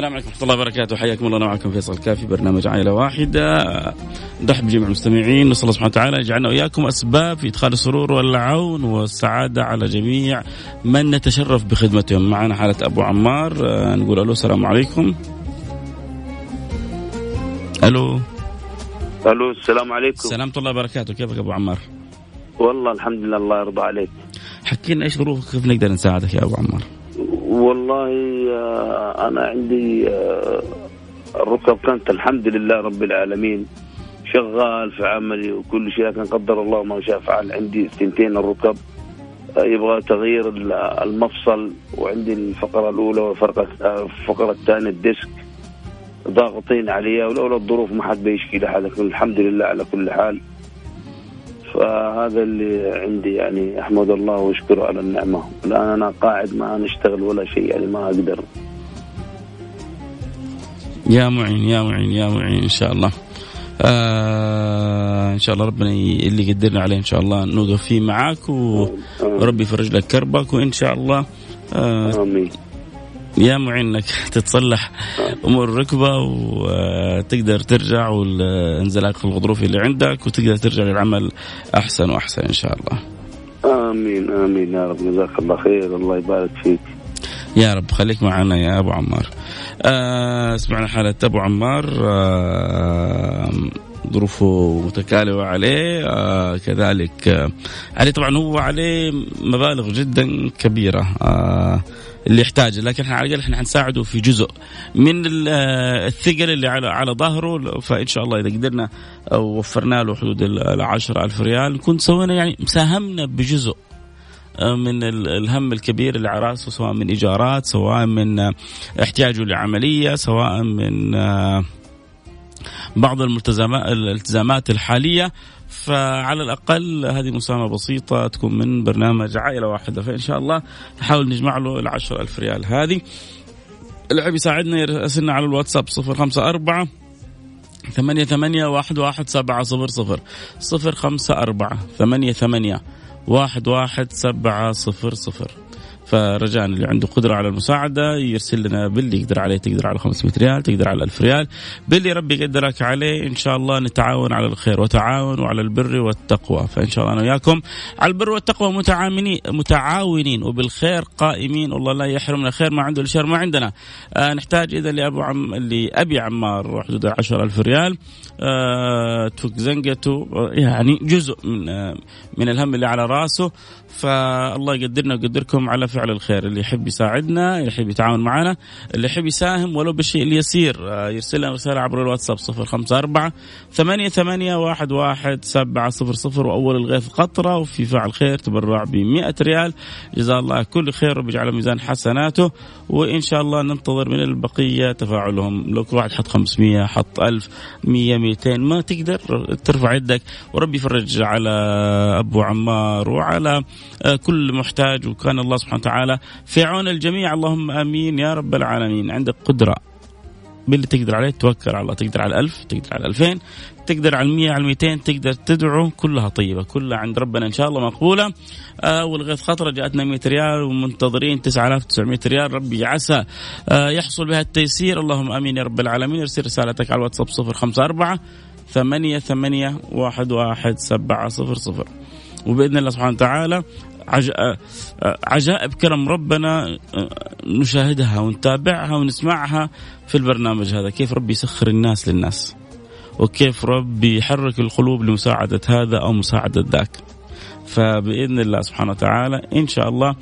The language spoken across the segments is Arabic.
السلام عليكم ورحمة الله وبركاته. حياكم الله معكم فيصل الكاف في برنامج عائلة واحدة. نرحب بجميع المستمعين. نسأل الله سبحانه وتعالى يجعلنا وإياكم أسباب في إدخال السرور والعون والسعادة على جميع من نتشرف بخدمتهم معنا حالة أبو عمار. آه، نقول ألو السلام عليكم. ألو. ألو السلام عليكم. سلامة الله وبركاته. كيفك أبو عمار؟ والله الحمد لله الله يرضى عليك. حكينا إيش ظروفك كيف نقدر نساعدك يا أبو عمار؟ والله آه، أنا عندي آه، الركب كانت الحمد لله رب العالمين شغال في عملي وكل شيء لكن قدر الله ما شاء فعل عندي سنتين الركب آه، يبغى تغيير ال- المفصل وعندي الفقرة الأولى والفقرة الفقرة الثانية الديسك ضاغطين عليها ولولا الظروف ما حد بيشكي لحد لكن الحمد لله على كل حال. فهذا اللي عندي يعني أحمد الله وأشكره على النعمة. الآن أنا قاعد ما نشتغل ولا شيء يعني ما أقدر. يا معين يا معين يا معين إن شاء الله. آه إن شاء الله ربنا اللي يقدرنا عليه إن شاء الله نوقف فيه معاك وربي يفرج لك كربك وإن شاء الله آه آمين. يا معين إنك تتصلح أمور الركبه وتقدر ترجع والانزلاق الغضروفي اللي عندك وتقدر ترجع للعمل أحسن وأحسن إن شاء الله. آمين آمين يا رب. جزاك الله خير. الله يبارك فيك. يا رب خليك معنا يا أبو عمار. آه سمعنا حالة أبو عمار. آه ظروفه متكالبة عليه. آه كذلك آه عليه طبعا هو عليه مبالغ جدا كبيرة. آه اللي يحتاجه. لكن إحنا على الأقل إحنا حنساعده في جزء من ال- آه، الثقل اللي على على ظهره. فإن شاء الله إذا قدرنا وفرنا له حدود ال 10000 ريال نكون سوينا يعني ساهمنا بجزء من ال- الهم الكبير اللي على رأسه سواء من إيجارات سواء من آه، احتياجه لعملية سواء من آه، بعض الالتزامات الحالية. فعلى الأقل هذه مساهمة بسيطة تكون من برنامج عائلة واحدة. فإن شاء الله نحاول نجمع له ال 10000 ريال. هذه اللي يساعدنا يرسلنا على الواتساب 054 ثمانية ثمانية واحد واحد سبعة صفر صفر. صفر خمسة أربعة ثمانية ثمانية واحد واحد سبعة صفر صفر. فرجاء اللي عنده قدرة على المساعدة يرسل لنا باللي يقدر عليه تقدر على 500 ريال تقدر على 1000 ريال باللي ربي يقدرك عليه إن شاء الله نتعاون على الخير وتعاونوا على البر والتقوى. فإن شاء الله أنا وياكم على البر والتقوى متعاونين متعاونين وبالخير قائمين. والله لا يحرمنا خير ما عنده الشر ما عندنا. آه نحتاج إذا لأبو عم أبي عمار حدود 10000 ريال. آه تفك زنقته يعني جزء من آه من الهم اللي على راسه. فالله يقدرنا ويقدركم على فعل الخير. اللي يحب يساعدنا اللي يحب يتعاون معنا اللي يحب يساهم ولو بالشيء اليسير آه، يرسل لنا رسالة عبر الواتساب 054 ثمانية ثمانية واحد واحد سبعة صفر صفر وأول الغيث قطرة وفي فعل خير تبرع ب 100 ريال. جزاه الله كل خير وبيجعل ميزان حسناته. وإن شاء الله ننتظر من البقية تفاعلهم. لو كل واحد حط 500 حط 1000 100 200 ما تقدر ترفع يدك. وربي يفرج على أبو عمار وعلى كل محتاج وكان الله سبحانه وتعالى في عون الجميع. اللهم آمين يا رب العالمين. عندك قدرة باللي تقدر عليه. توكل على الله. تقدر على الألف تقدر على الألفين تقدر على المية على الميتين تقدر تدعو. كلها طيبة. كلها عند ربنا إن شاء الله مقبولة. آه والغيث خطرة جاءتنا 100 ريال ومنتظرين 9900 ريال. ربي عسى آه يحصل بها التيسير. اللهم آمين يا رب العالمين. ارسل رسالتك على الواتساب 054 ثمانية ثمانية واحد واحد سبعة صفر صفر. وبإذن الله سبحانه وتعالى. آه، آه، عجائب كرم ربنا آه، نشاهدها ونتابعها ونسمعها في البرنامج هذا. كيف ربي يسخر الناس للناس؟ وكيف ربي يحرك القلوب لمساعدة هذا أو مساعدة ذاك. فبإذن الله سبحانه وتعالى إن شاء الله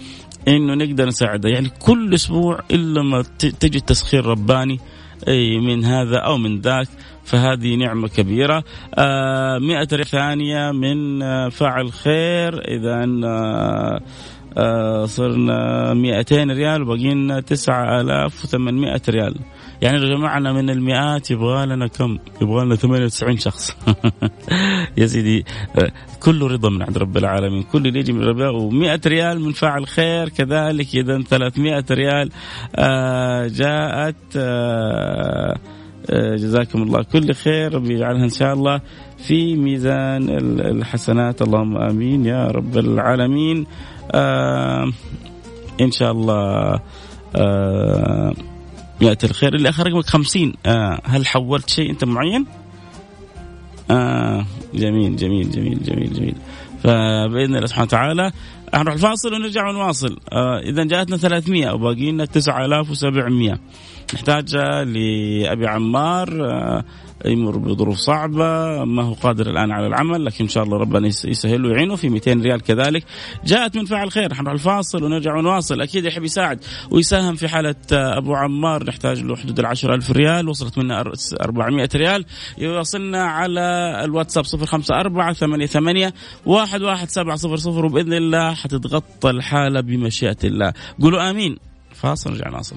إنه نقدر نساعده. يعني كل أسبوع إلا ما ت- تجي تسخير رباني أي من هذا أو من ذاك فهذه نعمة كبيرة. آه مئة ريال ثانية من آه فاعل خير. إذا آه آه صرنا 200 ريال وبقينا 9800 ريال. يعني لو جمعنا من المئات يبغى لنا كم؟ يبغى لنا 98 شخص. يا سيدي آه، كله رضا من عند رب العالمين. كل اللي يجي من رب و100 ريال من فاعل خير كذلك. إذا 300 ريال آه، جاءت آه، جزاكم الله. كل خير ربي يجعلها إن شاء الله في ميزان الحسنات. اللهم آمين يا رب العالمين. إن شاء الله ياتي الخير. اللي آخر رقمك 50 آه هل حولت شيء أنت معين؟ آه جميل جميل جميل جميل جميل. فبإذن الله سبحانه وتعالى نروح الفاصل ونرجع ونواصل. آه إذا جاءتنا 300 وباقي لنا 9700 نحتاج لأبي عمار آه يمر بظروف صعبة ما هو قادر الآن على العمل لكن إن شاء الله ربنا يسهل ويعينه في 200 ريال كذلك. جاءت من فعل خير حنروح الفاصل ونرجع ونواصل. أكيد يحب يساعد ويساهم في حالة أبو عمار نحتاج له حدود ال ألف ريال وصلت منا 400 ريال. يوصلنا على الواتساب 054 88 11700 وبإذن الله حتتغطى الحالة بمشيئة الله. قولوا آمين. فاصل نرجع نواصل.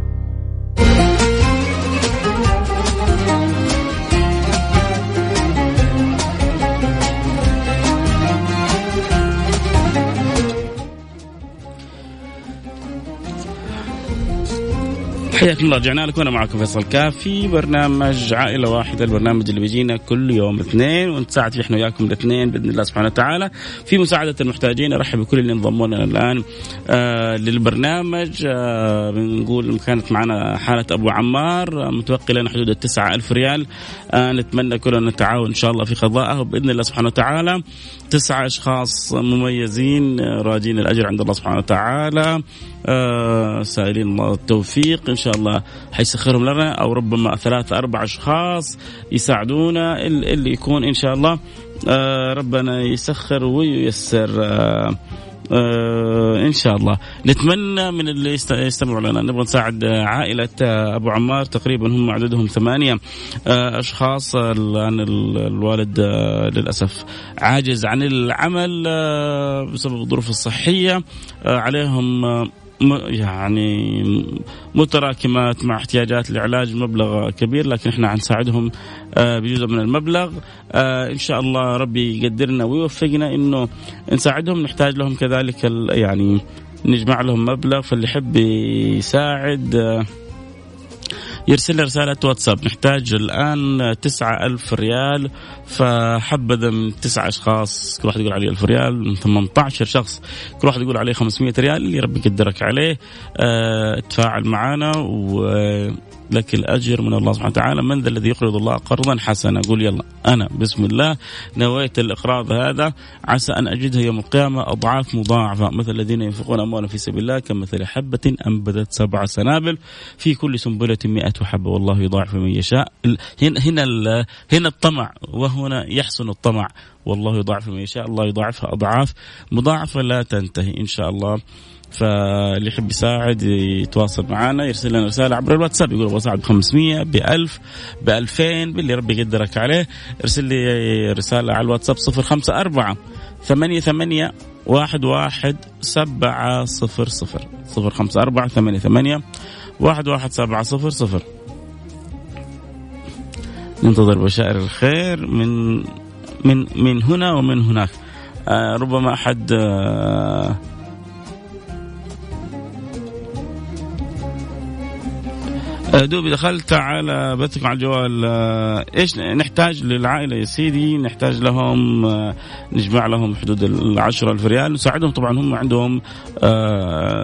حياكم الله رجعنا لكم أنا معكم فيصل كاف في برنامج عائلة واحدة البرنامج اللي بيجينا كل يوم اثنين ونساعد فيه إحنا وياكم الاثنين بإذن الله سبحانه وتعالى. في مساعدة المحتاجين أرحب بكل اللي انضموا لنا الآن آه للبرنامج آه بنقول كانت معنا حالة أبو عمار آه متوقع لنا حدود التسعة ألف ريال. آه نتمنى كلنا نتعاون إن شاء الله في قضائه بإذن الله سبحانه وتعالى. تسعة أشخاص مميزين آه، راجين الأجر عند الله سبحانه وتعالى. آه سائلين الله التوفيق إن شاء الله حيسخرهم لنا أو ربما ثلاثة أربع أشخاص يساعدونا اللي يكون إن شاء الله. آه ربنا يسخر وييسر. آه آه إن شاء الله. نتمنى من اللي يستمعوا لنا. نبغى نساعد عائلة أبو عمار. تقريبا هم عددهم ثمانية آه أشخاص. الآن الوالد آه للأسف عاجز عن العمل آه، بسبب الظروف الصحية عليهم يعني متراكمات مع احتياجات لعلاج مبلغ كبير لكن إحنا حنساعدهم آه، بجزء من المبلغ. آه، إن شاء الله ربي يقدرنا ويوفقنا إنه نساعدهم. نحتاج لهم كذلك يعني نجمع لهم مبلغ فاللي يحب يساعد آه، يرسل لي رسالة واتساب. نحتاج الآن تسعة ألف ريال فحبذا من تسعة أشخاص كل واحد يقول عليه ألف ريال من 18 شخص كل واحد يقول عليه 500 ريال اللي ربي يقدرك عليه. آه تفاعل معنا و لك الأجر من الله سبحانه وتعالى. من ذا الذي يقرض الله قرضا حسنا؟ أقول يلا أنا. بسم الله. نويت الإقراض هذا. عسى أن اجدها يوم القيامة أضعاف مضاعفة. مثل الذين ينفقون أموالهم في سبيل الله كمثل حبة أنبتت سبع سنابل في كل سنبلة 100 حبة. والله يضاعف من يشاء. هنا هنا الطمع وهنا يحسن الطمع. والله يضاعف من يشاء الله يضاعفها أضعاف مضاعفة لا تنتهي إن شاء الله. فاللي يحب يساعد يتواصل معنا يرسل لنا رسالة عبر الواتساب يقول اساعد ب 500 ب 1000 ب 2000 باللي ربي يقدرك عليه. ارسل لي رسالة على الواتساب 054 ثمانية ثمانية واحد واحد سبعة صفر صفر. صفر خمسة أربعة ثمانية ثمانية واحد واحد سبعة صفر صفر. ننتظر بشائر الخير من من من هنا ومن هناك. آه ربما أحد دوبي دخلت على بثك على الجوال آه، إيش نحتاج للعائلة يا سيدي؟ نحتاج لهم آه، نجمع لهم حدود ال ألف ريال. نساعدهم طبعا هم عندهم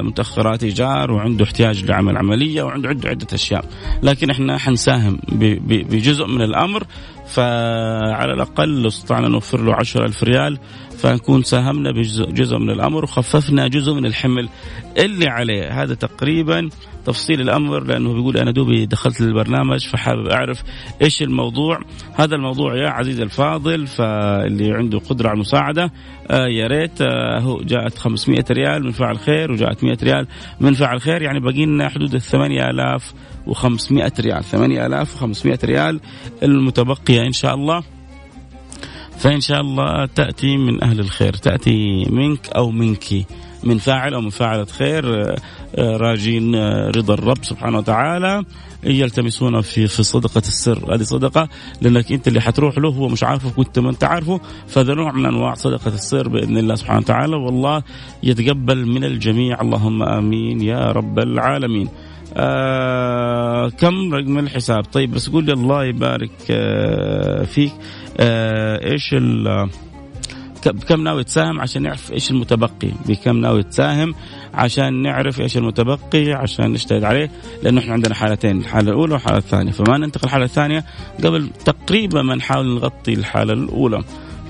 متأخرات إيجار وعنده احتياج لعمل عملية وعنده عده عدة أشياء. لكن إحنا حنساهم بجزء من الأمر. فعلى الأقل لو استطعنا نوفر له عشر ألف ريال. فنكون ساهمنا بجزء من الأمر وخففنا جزء من الحمل اللي عليه. هذا تقريبا تفصيل الأمر لأنه بيقول أنا دوبي دخلت للبرنامج فحابب أعرف إيش الموضوع. هذا الموضوع يا عزيزي الفاضل فاللي عنده قدرة على المساعدة آه يا ريت آه جاءت 500 ريال من فاعل خير وجاءت 100 ريال من فاعل خير. يعني باقي لنا حدود ال 8500 ريال. 8500 ريال المتبقية إن شاء الله. فإن شاء الله تأتي من أهل الخير تأتي منك أو منك من فاعل أو من فاعلة خير. آه، آه، راجين آه، رضا الرب سبحانه وتعالى. يلتمسون في في صدقة السر. هذه صدقة لأنك أنت اللي حتروح له هو مش عارفك وأنت ما أنت عارفه. فهذا نوع من أنواع صدقة السر بإذن الله سبحانه وتعالى. والله يتقبل من الجميع. اللهم آمين يا رب العالمين. آه كم رقم الحساب؟ طيب بس قول لي الله يبارك آه فيك. آه إيش بكم ناوي تساهم عشان نعرف إيش المتبقي؟ بكم ناوي تساهم عشان نعرف إيش المتبقي عشان نجتهد عليه؟ لأنه إحنا عندنا حالتين الحالة الأولى والحاله الثانية. فما ننتقل الحالة الثانية قبل تقريبا ما نحاول نغطي الحالة الأولى.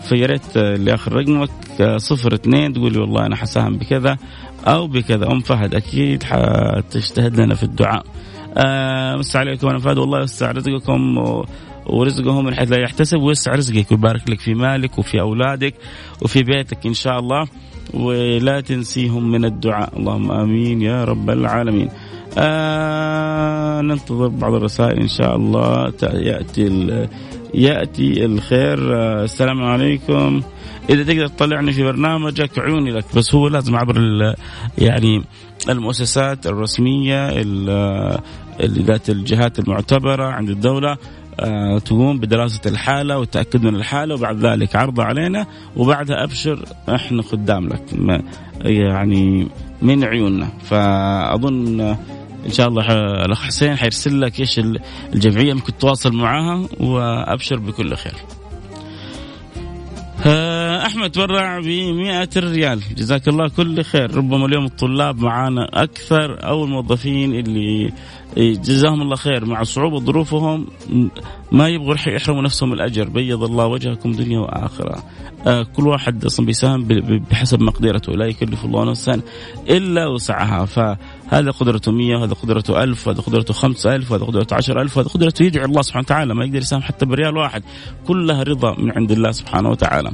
فيا ريت اللي اخر رقمك صفر اثنين تقول لي والله أنا حساهم بكذا أو بكذا. أم فهد أكيد حتجتهد لنا في الدعاء. آه مس عليكم أنا فهد والله يوسع رزقكم. ورزقهم من حيث لا يحتسب ويسع رزقك ويبارك لك في مالك وفي أولادك وفي بيتك إن شاء الله ولا تنسيهم من الدعاء. اللهم آمين يا رب العالمين. آه ننتظر بعض الرسائل إن شاء الله. يأتي يأتي الخير. آه السلام عليكم. إذا تقدر تطلعني في برنامجك عيوني لك. بس هو لازم عبر يعني المؤسسات الرسمية ذات الجهات المعتبرة عند الدولة. آه، تقوم بدراسة الحالة والتأكد من الحالة وبعد ذلك عرضها علينا وبعدها أبشر إحنا خدام لك. يعني من عيوننا. فأظن إن شاء الله الأخ حسين حيرسل لك إيش الجمعية ممكن تتواصل معاها وأبشر بكل خير. آه، أحمد تبرع ب 100 ريال. جزاك الله كل خير. ربما اليوم الطلاب معانا أكثر أو الموظفين اللي جزاهم الله خير. مع صعوبة ظروفهم ما يبغوا يحرموا نفسهم الأجر. بيض الله وجهكم دنيا وآخرة. آه كل واحد أصلا بيساهم بحسب مقدرته. لا يكلف الله نفسا إلا وسعها. فهذا قدرته 100 وهذا قدرته 1000 وهذا قدرته 5000 وهذا قدرته 10000 وهذا قدرته يدعو الله سبحانه وتعالى. ما يقدر يساهم حتى بريال واحد. كلها رضا من عند الله سبحانه وتعالى.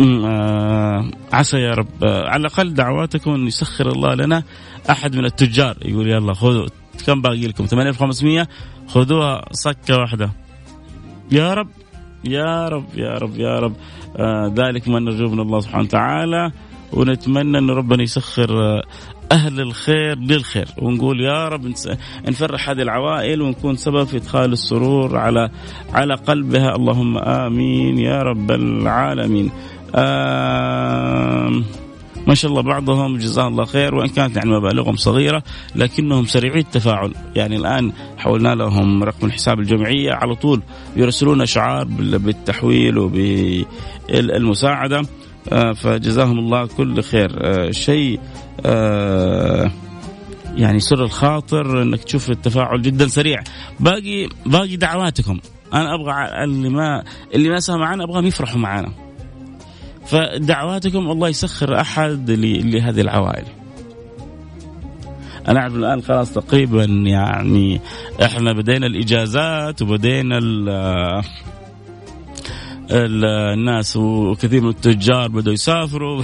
آه عسى يا رب. آه على الأقل دعواتكم أن يسخر الله لنا أحد من التجار. يقول يلا خذوا كم باقي لكم؟ 8500 خذوها صكة واحدة. يا رب يا رب يا رب يا رب. آه ذلك ما نرجو من الله سبحانه وتعالى. ونتمنى أن ربنا يسخر آه أهل الخير للخير. ونقول يا رب نفرح هذه العوائل ونكون سبب في إدخال السرور على على قلبها. اللهم آمين يا رب العالمين. آه ما شاء الله بعضهم جزاه الله خير وإن كانت يعني مبالغهم صغيرة لكنهم سريعي التفاعل. يعني الآن حولنا لهم رقم الحساب الجمعية على طول يرسلون اشعار بالتحويل وبالمساعدة. آه، فجزاهم الله كل خير. آه، شيء آه، يعني سر الخاطر إنك تشوف التفاعل جدا سريع. باقي باقي دعواتكم. أنا أبغى اللي ما اللي ما سمع معنا أبغاهم يفرحوا معنا فدعواتكم الله يسخر أحد لهذه العوائل. أنا اعرف الآن خلاص تقريبا يعني إحنا بدينا الإجازات وبدينا الناس وكثير من التجار بدأوا يسافروا.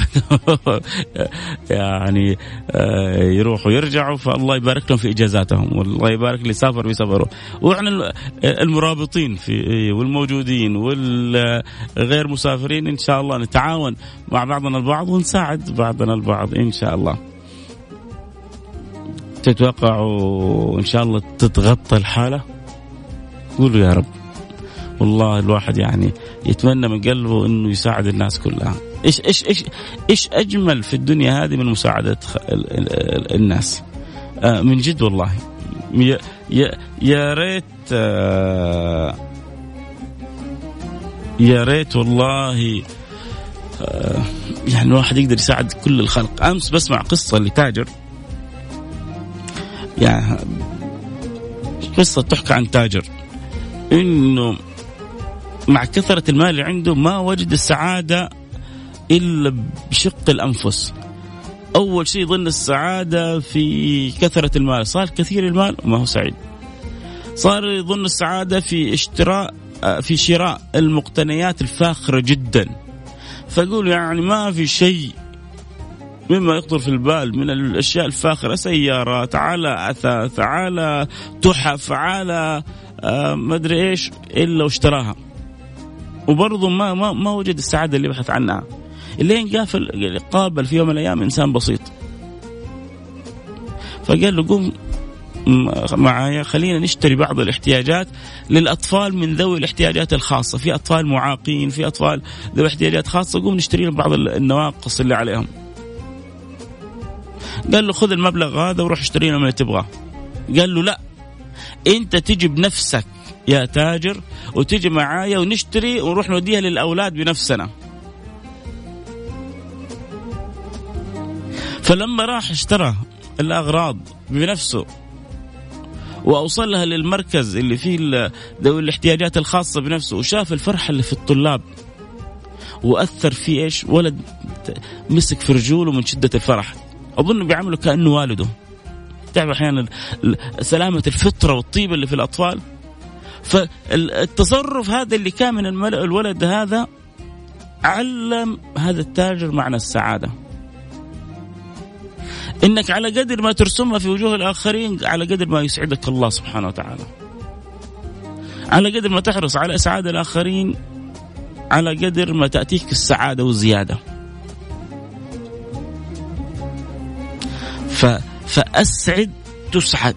يعني آه، يروحوا يرجعوا فالله يبارك لهم في إجازاتهم والله يبارك اللي سافر ويسافروا وإحنا المرابطين في والموجودين والغير مسافرين إن شاء الله نتعاون مع بعضنا البعض ونساعد بعضنا البعض إن شاء الله. تتوقعوا إن شاء الله تتغطى الحالة؟ قولوا يا رب. والله الواحد يعني يتمنى من قلبه إنه يساعد الناس كلها. إيش إيش إيش إيش أجمل في الدنيا هذه من مساعدة الناس؟ آه من جد والله. يا ريت آه يا ريت والله آه يعني الواحد يقدر يساعد كل الخلق. أمس بسمع قصة لتاجر. يعني قصة تحكى عن تاجر. إنه مع كثرة المال اللي عنده ما وجد السعادة إلا بشق الأنفس. أول شيء ظن السعادة في كثرة المال. صار كثير المال؟ ما هو سعيد. صار يظن السعادة في اشتراء في شراء المقتنيات الفاخرة جدا. فأقول يعني ما في شيء مما يخطر في البال من الأشياء الفاخرة. سيارات على أثاث على تحف على آه ما أدري إيش إلا واشتراها. وبرضه ما ما ما وجد السعادة اللي بحث عنها اللي قافل قابل في يوم من الأيام إنسان بسيط فقال له قوم معايا خلينا نشتري بعض الاحتياجات للأطفال من ذوي الاحتياجات الخاصة، في أطفال معاقين، في أطفال ذوي احتياجات خاصة، قوم نشتري لهم بعض النواقص اللي عليهم. قال له خذ المبلغ هذا وروح اشتري لهم اللي تبغاه. قال له لا أنت تجي بنفسك يا تاجر وتجي معايا ونشتري ونروح نوديها للأولاد بنفسنا. فلما راح اشترى الأغراض بنفسه وأوصلها للمركز اللي فيه ذوي الاحتياجات الخاصة بنفسه وشاف الفرحه اللي في الطلاب وأثر فيه إيش؟ ولد مسك في رجوله من شدة الفرح أظن بيعامله كأنه والده تعرف أحيانا سلامة الفطرة والطيبه اللي في الأطفال فالتصرف هذا اللي كان من الولد هذا علم هذا التاجر معنى السعادة إنك على قدر ما ترسمها في وجوه الآخرين على قدر ما يسعدك الله سبحانه وتعالى. على قدر ما تحرص على اسعاد الآخرين على قدر ما تأتيك السعادة والزيادة. ف فأسعد تسعد.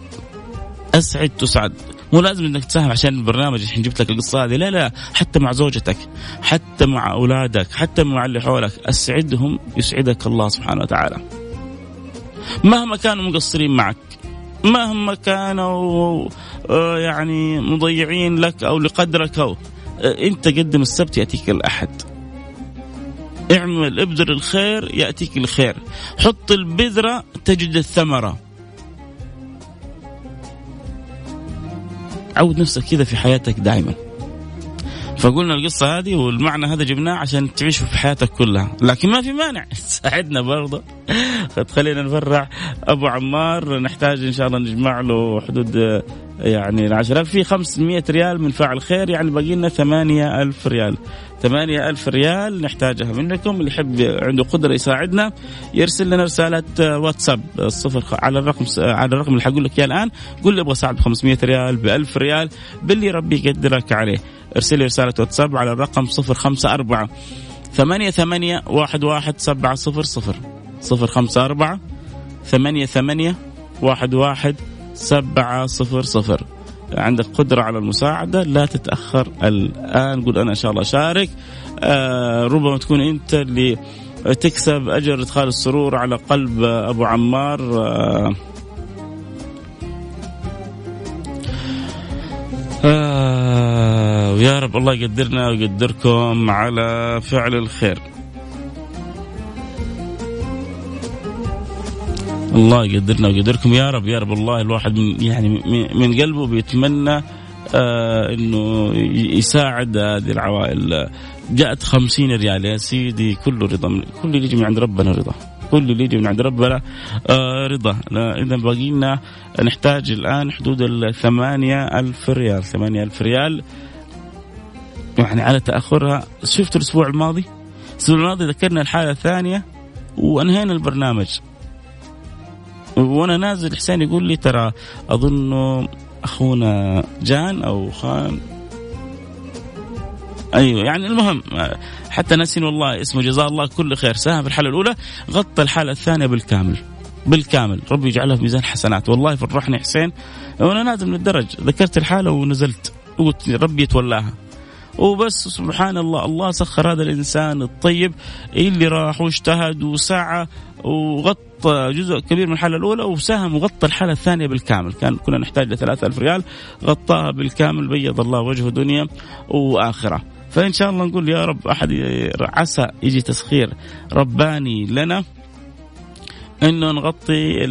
أسعد تسعد. مو لازم إنك تساهم عشان البرنامج الحين جبت لك القصة هذه. لا لا حتى مع زوجتك حتى مع أولادك حتى مع اللي حولك أسعدهم يسعدك الله سبحانه وتعالى. مهما كانوا مقصرين معك مهما كانوا آه، يعني مضيعين لك أو لقدرك أو آه، أنت قدم السبت يأتيك الأحد. اعمل ابذر الخير يأتيك الخير. حط البذرة تجد الثمرة. عود نفسك كذا في حياتك دائما فقلنا القصة هذه والمعنى هذا جبناه عشان تعيشه في حياتك كلها. لكن ما في مانع. تساعدنا برضه. خلينا نفرع أبو عمار نحتاج إن شاء الله نجمع له حدود يعني 10000 في 500 ريال من فاعل خير يعني باقي لنا 8000 ريال. 8000 ريال نحتاجها منكم. اللي يحب عنده قدرة يساعدنا يرسل لنا رسالة واتساب الصفر على الرقم على الرقم اللي حقول لك إياه الآن. قول لي أبغى أساعد ب 500 ريال ب 1000 ريال باللي ربي يقدرك عليه. ارسل لي رسالة واتساب على الرقم 054 ثمانية ثمانية واحد واحد سبعة صفر صفر. صفر خمسة أربعة ثمانية ثمانية واحد واحد سبعة صفر صفر. عندك قدرة على المساعدة لا تتأخر. الآن قول أنا إن شاء الله أشارك. آه ربما تكون أنت اللي تكسب أجر إدخال السرور على قلب أبو عمار. آه آه ويا رب الله يقدرنا ويقدركم على فعل الخير. الله يقدرنا ويقدركم. يا رب يا رب الله الواحد من يعني من قلبه بيتمنى آه إنه يساعد هذه العوائل. جاءت خمسين ريال يا سيدي كله رضا كل اللي يجي من عند ربنا رضا. كل اللي يجي من عند ربنا آه رضا. اذا باقي لنا نحتاج الآن حدود الثمانية ألف ريال ثمانية ألف ريال. يعني على تأخرها. شفتوا الأسبوع الماضي؟ الأسبوع الماضي ذكرنا الحالة الثانية وأنهينا البرنامج. وأنا نازل حسين يقول لي ترى اظن اخونا جان أو خان. أيوه يعني المهم حتى ناسين والله اسمه جزاه الله كل خير. ساهم في الحالة الأولى غطى الحالة الثانية بالكامل بالكامل. ربي يجعلها في ميزان حسنات. والله فرحني حسين وأنا نازل من الدرج ذكرت الحالة ونزلت قلت ربي يتولاها. وبس سبحان الله الله سخر هذا الإنسان الطيب اللي راح واجتهد وسعى وغطى جزء كبير من الحالة الأولى وساهم وغطى الحالة الثانية بالكامل. كان كنا نحتاج ل 3000 ريال غطاها بالكامل بيض الله وجهه دنيا وآخرة. فإن شاء الله نقول يا رب أحد عسى يجي تسخير رباني لنا إنه نغطي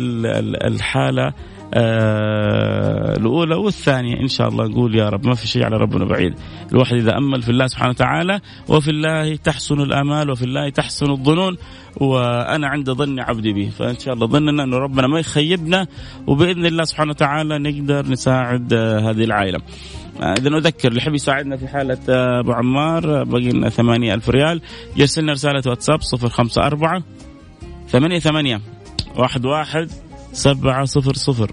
الحالة آه الأولى والثانية. إن شاء الله نقول يا رب ما في شيء على ربنا بعيد. الواحد إذا أمل في الله سبحانه وتعالى وفي الله تحسن الأمال وفي الله تحسن الظنون وأنا عند ظن عبدي به. فإن شاء الله ظننا أنه ربنا ما يخيبنا وبإذن الله سبحانه وتعالى نقدر نساعد آه، هذه العائلة. آه، إذا أذكر اللي يحب يساعدنا في حالة آه، أبو عمار باقي لنا ثمانية ألف ريال. يرسل لنا رسالة واتساب صفر خمسة أربعة ثمانية ثمانية واحد واحد سبعة صفر صفر.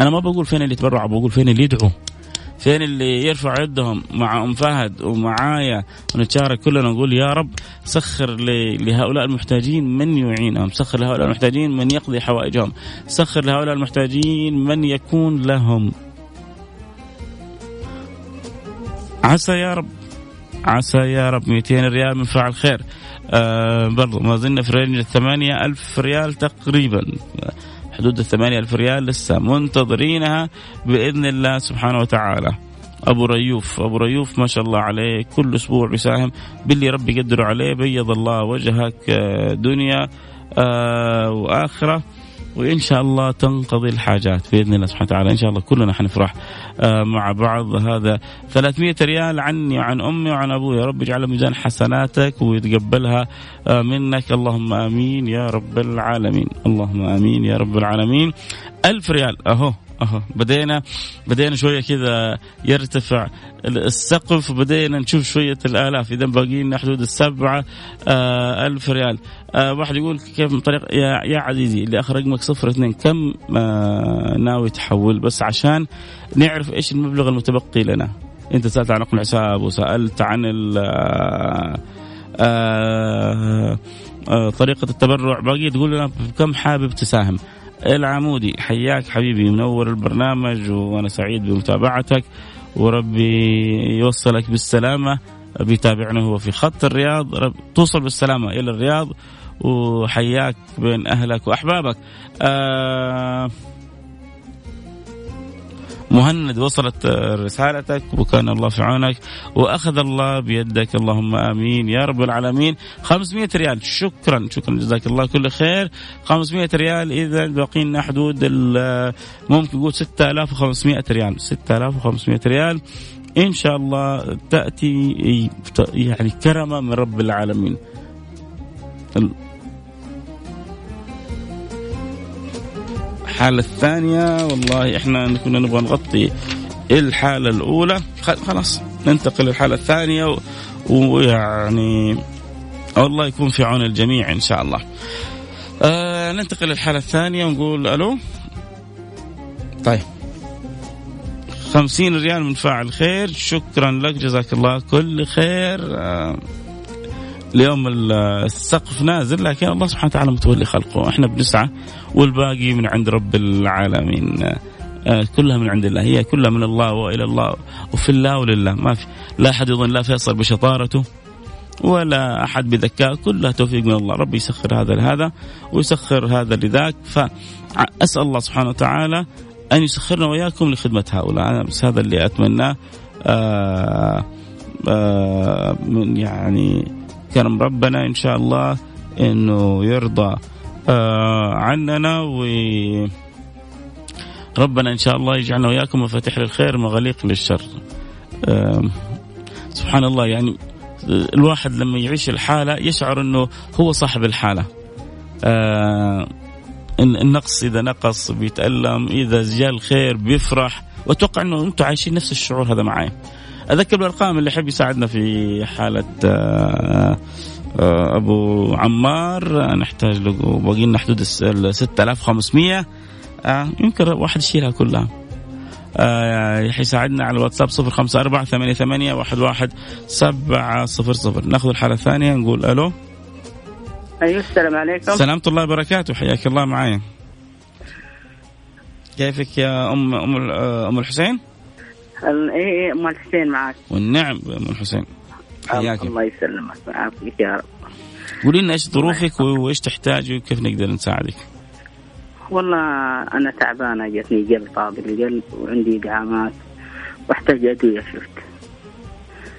أنا ما بقول فين اللي يتبرع بقول فين اللي يدعو فين اللي يرفع يدهم مع أم فهد ومعايا؟ ونتشارك كلنا نقول يا رب سخر لهؤلاء المحتاجين من يعينهم سخر لهؤلاء المحتاجين من يقضي حوائجهم سخر لهؤلاء المحتاجين من يكون لهم. عسى يا رب عسى يا رب 200 ريال من فاعل خير آه برضو ما زلنا في range الثمانية ألف ريال تقريبا. حدود الثمانية ألف ريال لسه منتظرينها بإذن الله سبحانه وتعالى. أبو ريوف أبو ريوف ما شاء الله عليه كل أسبوع بيساهم باللي ربي يقدره عليه بيض الله وجهك آه، دنيا آه وآخرة. وإن شاء الله تنقضي الحاجات بإذن الله سبحانه وتعالى. إن شاء الله كلنا حنفرح آه، مع بعض هذا. 300 ريال عني وعن أمي وعن أبوي. يا رب اجعلها ميزان حسناتك ويتقبلها آه، منك. اللهم آمين يا رب العالمين. اللهم آمين يا رب العالمين. ألف ريال. أهو. اهو بدينا بدينا شوية كذا يرتفع السقف بدينا نشوف شوية الآلاف. إذا باقي لنا حدود السبعة آه ألف ريال. آه واحد يقول كيف من طريق يا, يا عزيزي اللي أخر رقمك صفر اثنين. كم آه ناوي تحول؟ بس عشان نعرف إيش المبلغ المتبقي لنا. أنت سألت عن نقل حساب وسألت عن ال آه آه آه طريقة التبرع. باقي تقول لنا كم حابب تساهم. العمودي. حياك حبيبي منور البرنامج وأنا سعيد بمتابعتك وربي يوصلك بالسلامة. بيتابعنا هو في خط الرياض. رب توصل بالسلامة إلى الرياض وحياك بين أهلك وأحبابك. آه مهند وصلت رسالتك وكان الله في عونك وأخذ الله بيدك. اللهم آمين. يا رب العالمين. 500 ريال. شكرا شكرا. جزاك الله كل خير. 500 ريال. اذا باقي لنا حدود ممكن نقول 6500 ريال. 6500 ريال. إن شاء الله تأتي يعني كرمة من رب العالمين. الحالة الثانية والله إحنا كنا نبغى نغطي الحالة الأولى. خلاص ننتقل للحالة الثانية ويعني الله يكون في عون الجميع إن شاء الله. آه ننتقل للحالة الثانية ونقول ألو. طيب. خمسين ريال من فاعل خير. شكرا لك. جزاك الله كل خير. آه. اليوم السقف نازل لكن الله سبحانه وتعالى متولي خلقه. إحنا بنسعى والباقي من عند رب العالمين. آه، كلها من عند الله. هي كلها من الله وإلى الله. وفي الله ولله. ما في لا أحد يظن لا فيصل بشطارته ولا أحد بذكاء. كلها توفيق من الله. ربي يسخر هذا لهذا ويسخر هذا لذاك. فأسأل الله سبحانه وتعالى أن يسخرنا وإياكم لخدمة هؤلاء. أنا بس هذا اللي أتمناه. آه آه من يعني كرم ربنا إن شاء الله إنه يرضى. آه عننا و ربنا إن شاء الله يجعلنا وإياكم مفاتيح للخير مغاليق للشر. آه سبحان الله يعني الواحد لما يعيش الحالة يشعر إنه هو صاحب الحالة. آه النقص إذا نقص بيتألم إذا جاء الخير بيفرح وأتوقع إنه أنتم عايشين نفس الشعور هذا معي أذكر بالارقام اللي يحب يساعدنا في حالة آه، آه، أبو عمار. نحتاج له باقي لنا حدود ال 6500 آه، يمكن واحد يشيلها كلها. يساعدنا على الواتساب صفر خمسة أربعة ثمانية ثمانية واحد واحد سبعة صفر صفر. ناخذ الحالة الثانية نقول ألو. أيوة السلام عليكم. سلامة الله وبركاته حياك الله معايا. كيفك يا أم أم أم الحسين؟ إيه إيه أم الحسين معك والنعم أم الحسين حياك الله يسلمك ويعافيك يا رب قولي لنا إيش ظروفك وإيش تحتاجي وكيف نقدر نساعدك؟ والله أنا تعبانة جتني جلطه بالقلب وعندي دعامات وأحتاج أدوية شفت.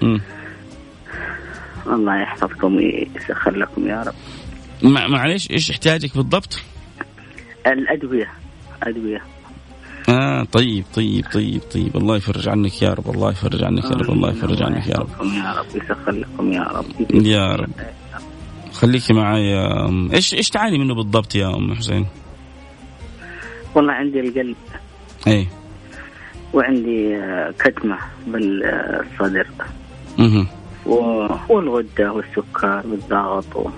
امم الله يحفظكم ويسخر لكم يا رب. معليش إيش احتياجك بالضبط؟ الأدوية أدوية آه طيب طيب طيب طيب. الله يفرج عنك يا رب الله يفرج عنك يا رب الله يفرج عنك يا رب. يا رب يسخر لكم يا رب. يا رب. خليكي معي إيش إيش تعاني منه بالضبط يا أم حسين؟ والله عندي القلب. إيه. وعندي آه، كتمة بالصدر. أها والغدة والسكر والضغط و...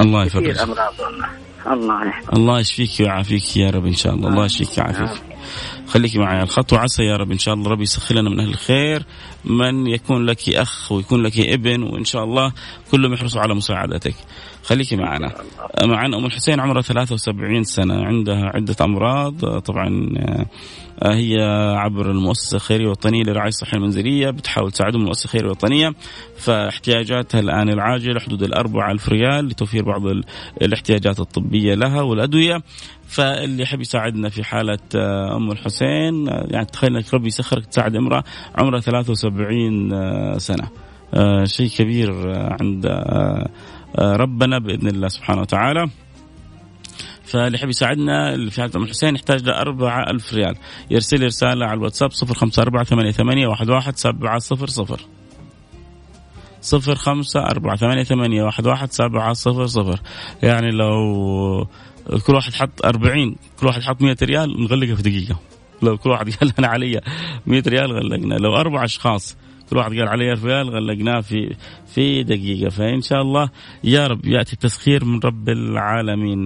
الله يفرج. أمراض والله. الله يحفظك الله يشفيك ويعافيك يا رب إن شاء الله. الله يشفيك ويعافيك. خليكي معي على الخط وعسى يا رب إن شاء الله ربي يسخر لنا من أهل الخير. من يكون لك أخ ويكون لك ابن وإن شاء الله كلهم يحرصوا على مساعدتك. خليكي معنا. معنا أم الحسين عمرها 73 سنة عندها عدة أمراض. طبعا آه، هي عبر المؤسسة الخيريه الوطنيه للرعايه الصحيه المنزليه بتحاول تساعدهم المؤسسة الخيريه الوطنيه فاحتياجاتها الآن العاجلة حدود الأربعة ألف ريال لتوفير بعض الاحتياجات الطبية لها والأدوية. فاللي يحب يساعدنا في حالة آه، أم الحسين آه، يعني تخيل إنك ربي يسخرك تساعد امرأة عمرها 73 سنة. شيء كبير عند ربنا بإذن الله سبحانه وتعالى. فاللي يحب يساعدنا في حالة أم الحسين يحتاج ل 4000 ريال. يرسل لي رسالة على الواتساب 054 88 11 700 صفر خمسة أربعة ثمانية ثمانية واحد واحد سبعة صفر صفر. يعني لو كل واحد حط أربعين كل واحد حط مئة ريال نغلقها في دقيقة. لو كل واحد قال أنا علي مئة ريال غلقنا. لو أربع أشخاص كل واحد قال عليه ريال غلقناه في في دقيقة. فإن شاء الله يا رب يأتي التسخير من رب العالمين.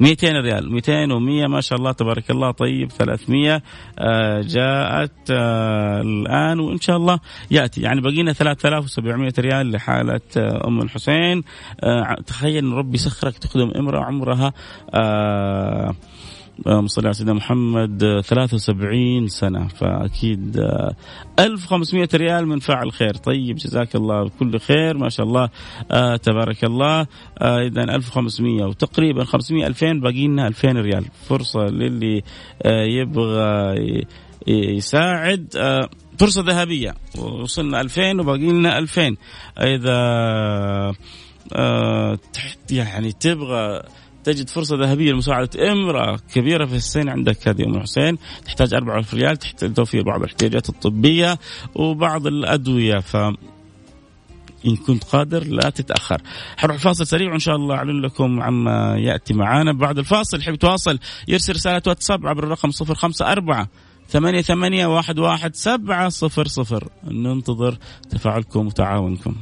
200 آه، ريال. 200 و100 ما شاء الله تبارك الله. طيب 300 آه، جاءت آه، الآن وإن شاء الله يأتي. يعني بقينا 3700 ريال لحالة أم الحسين. تخيل ربي يسخرك تخدم امرأة عمرها اللهم صل على سيدنا محمد 73 سنة فأكيد 1500 ريال من فاعل خير. طيب جزاك الله كل خير ما شاء الله آه تبارك الله آه إذا 1500 وتقريبا 500 2000 باقي لنا 2000 ريال. فرصة للي آه يبغى يساعد آه فرصة ذهبية. وصلنا 2000 وباقي لنا 2000 إذا آه يعني تبغى تجد فرصة ذهبية لمساعدة إمرأة كبيرة في السن عندك هذه أم حسين تحتاج 4000 ريال تحتاج توفير بعض الاحتياجات الطبية وبعض الأدوية. ف إن كنت قادر لا تتأخر. حنروح فاصل سريع وإن شاء الله أعلن لكم عما يأتي معانا. بعد الفاصل يحب يتواصل يرسل رسالة واتساب عبر الرقم 054 ثمانية ثمانية واحد واحد سبعة صفر صفر. ننتظر تفاعلكم وتعاونكم.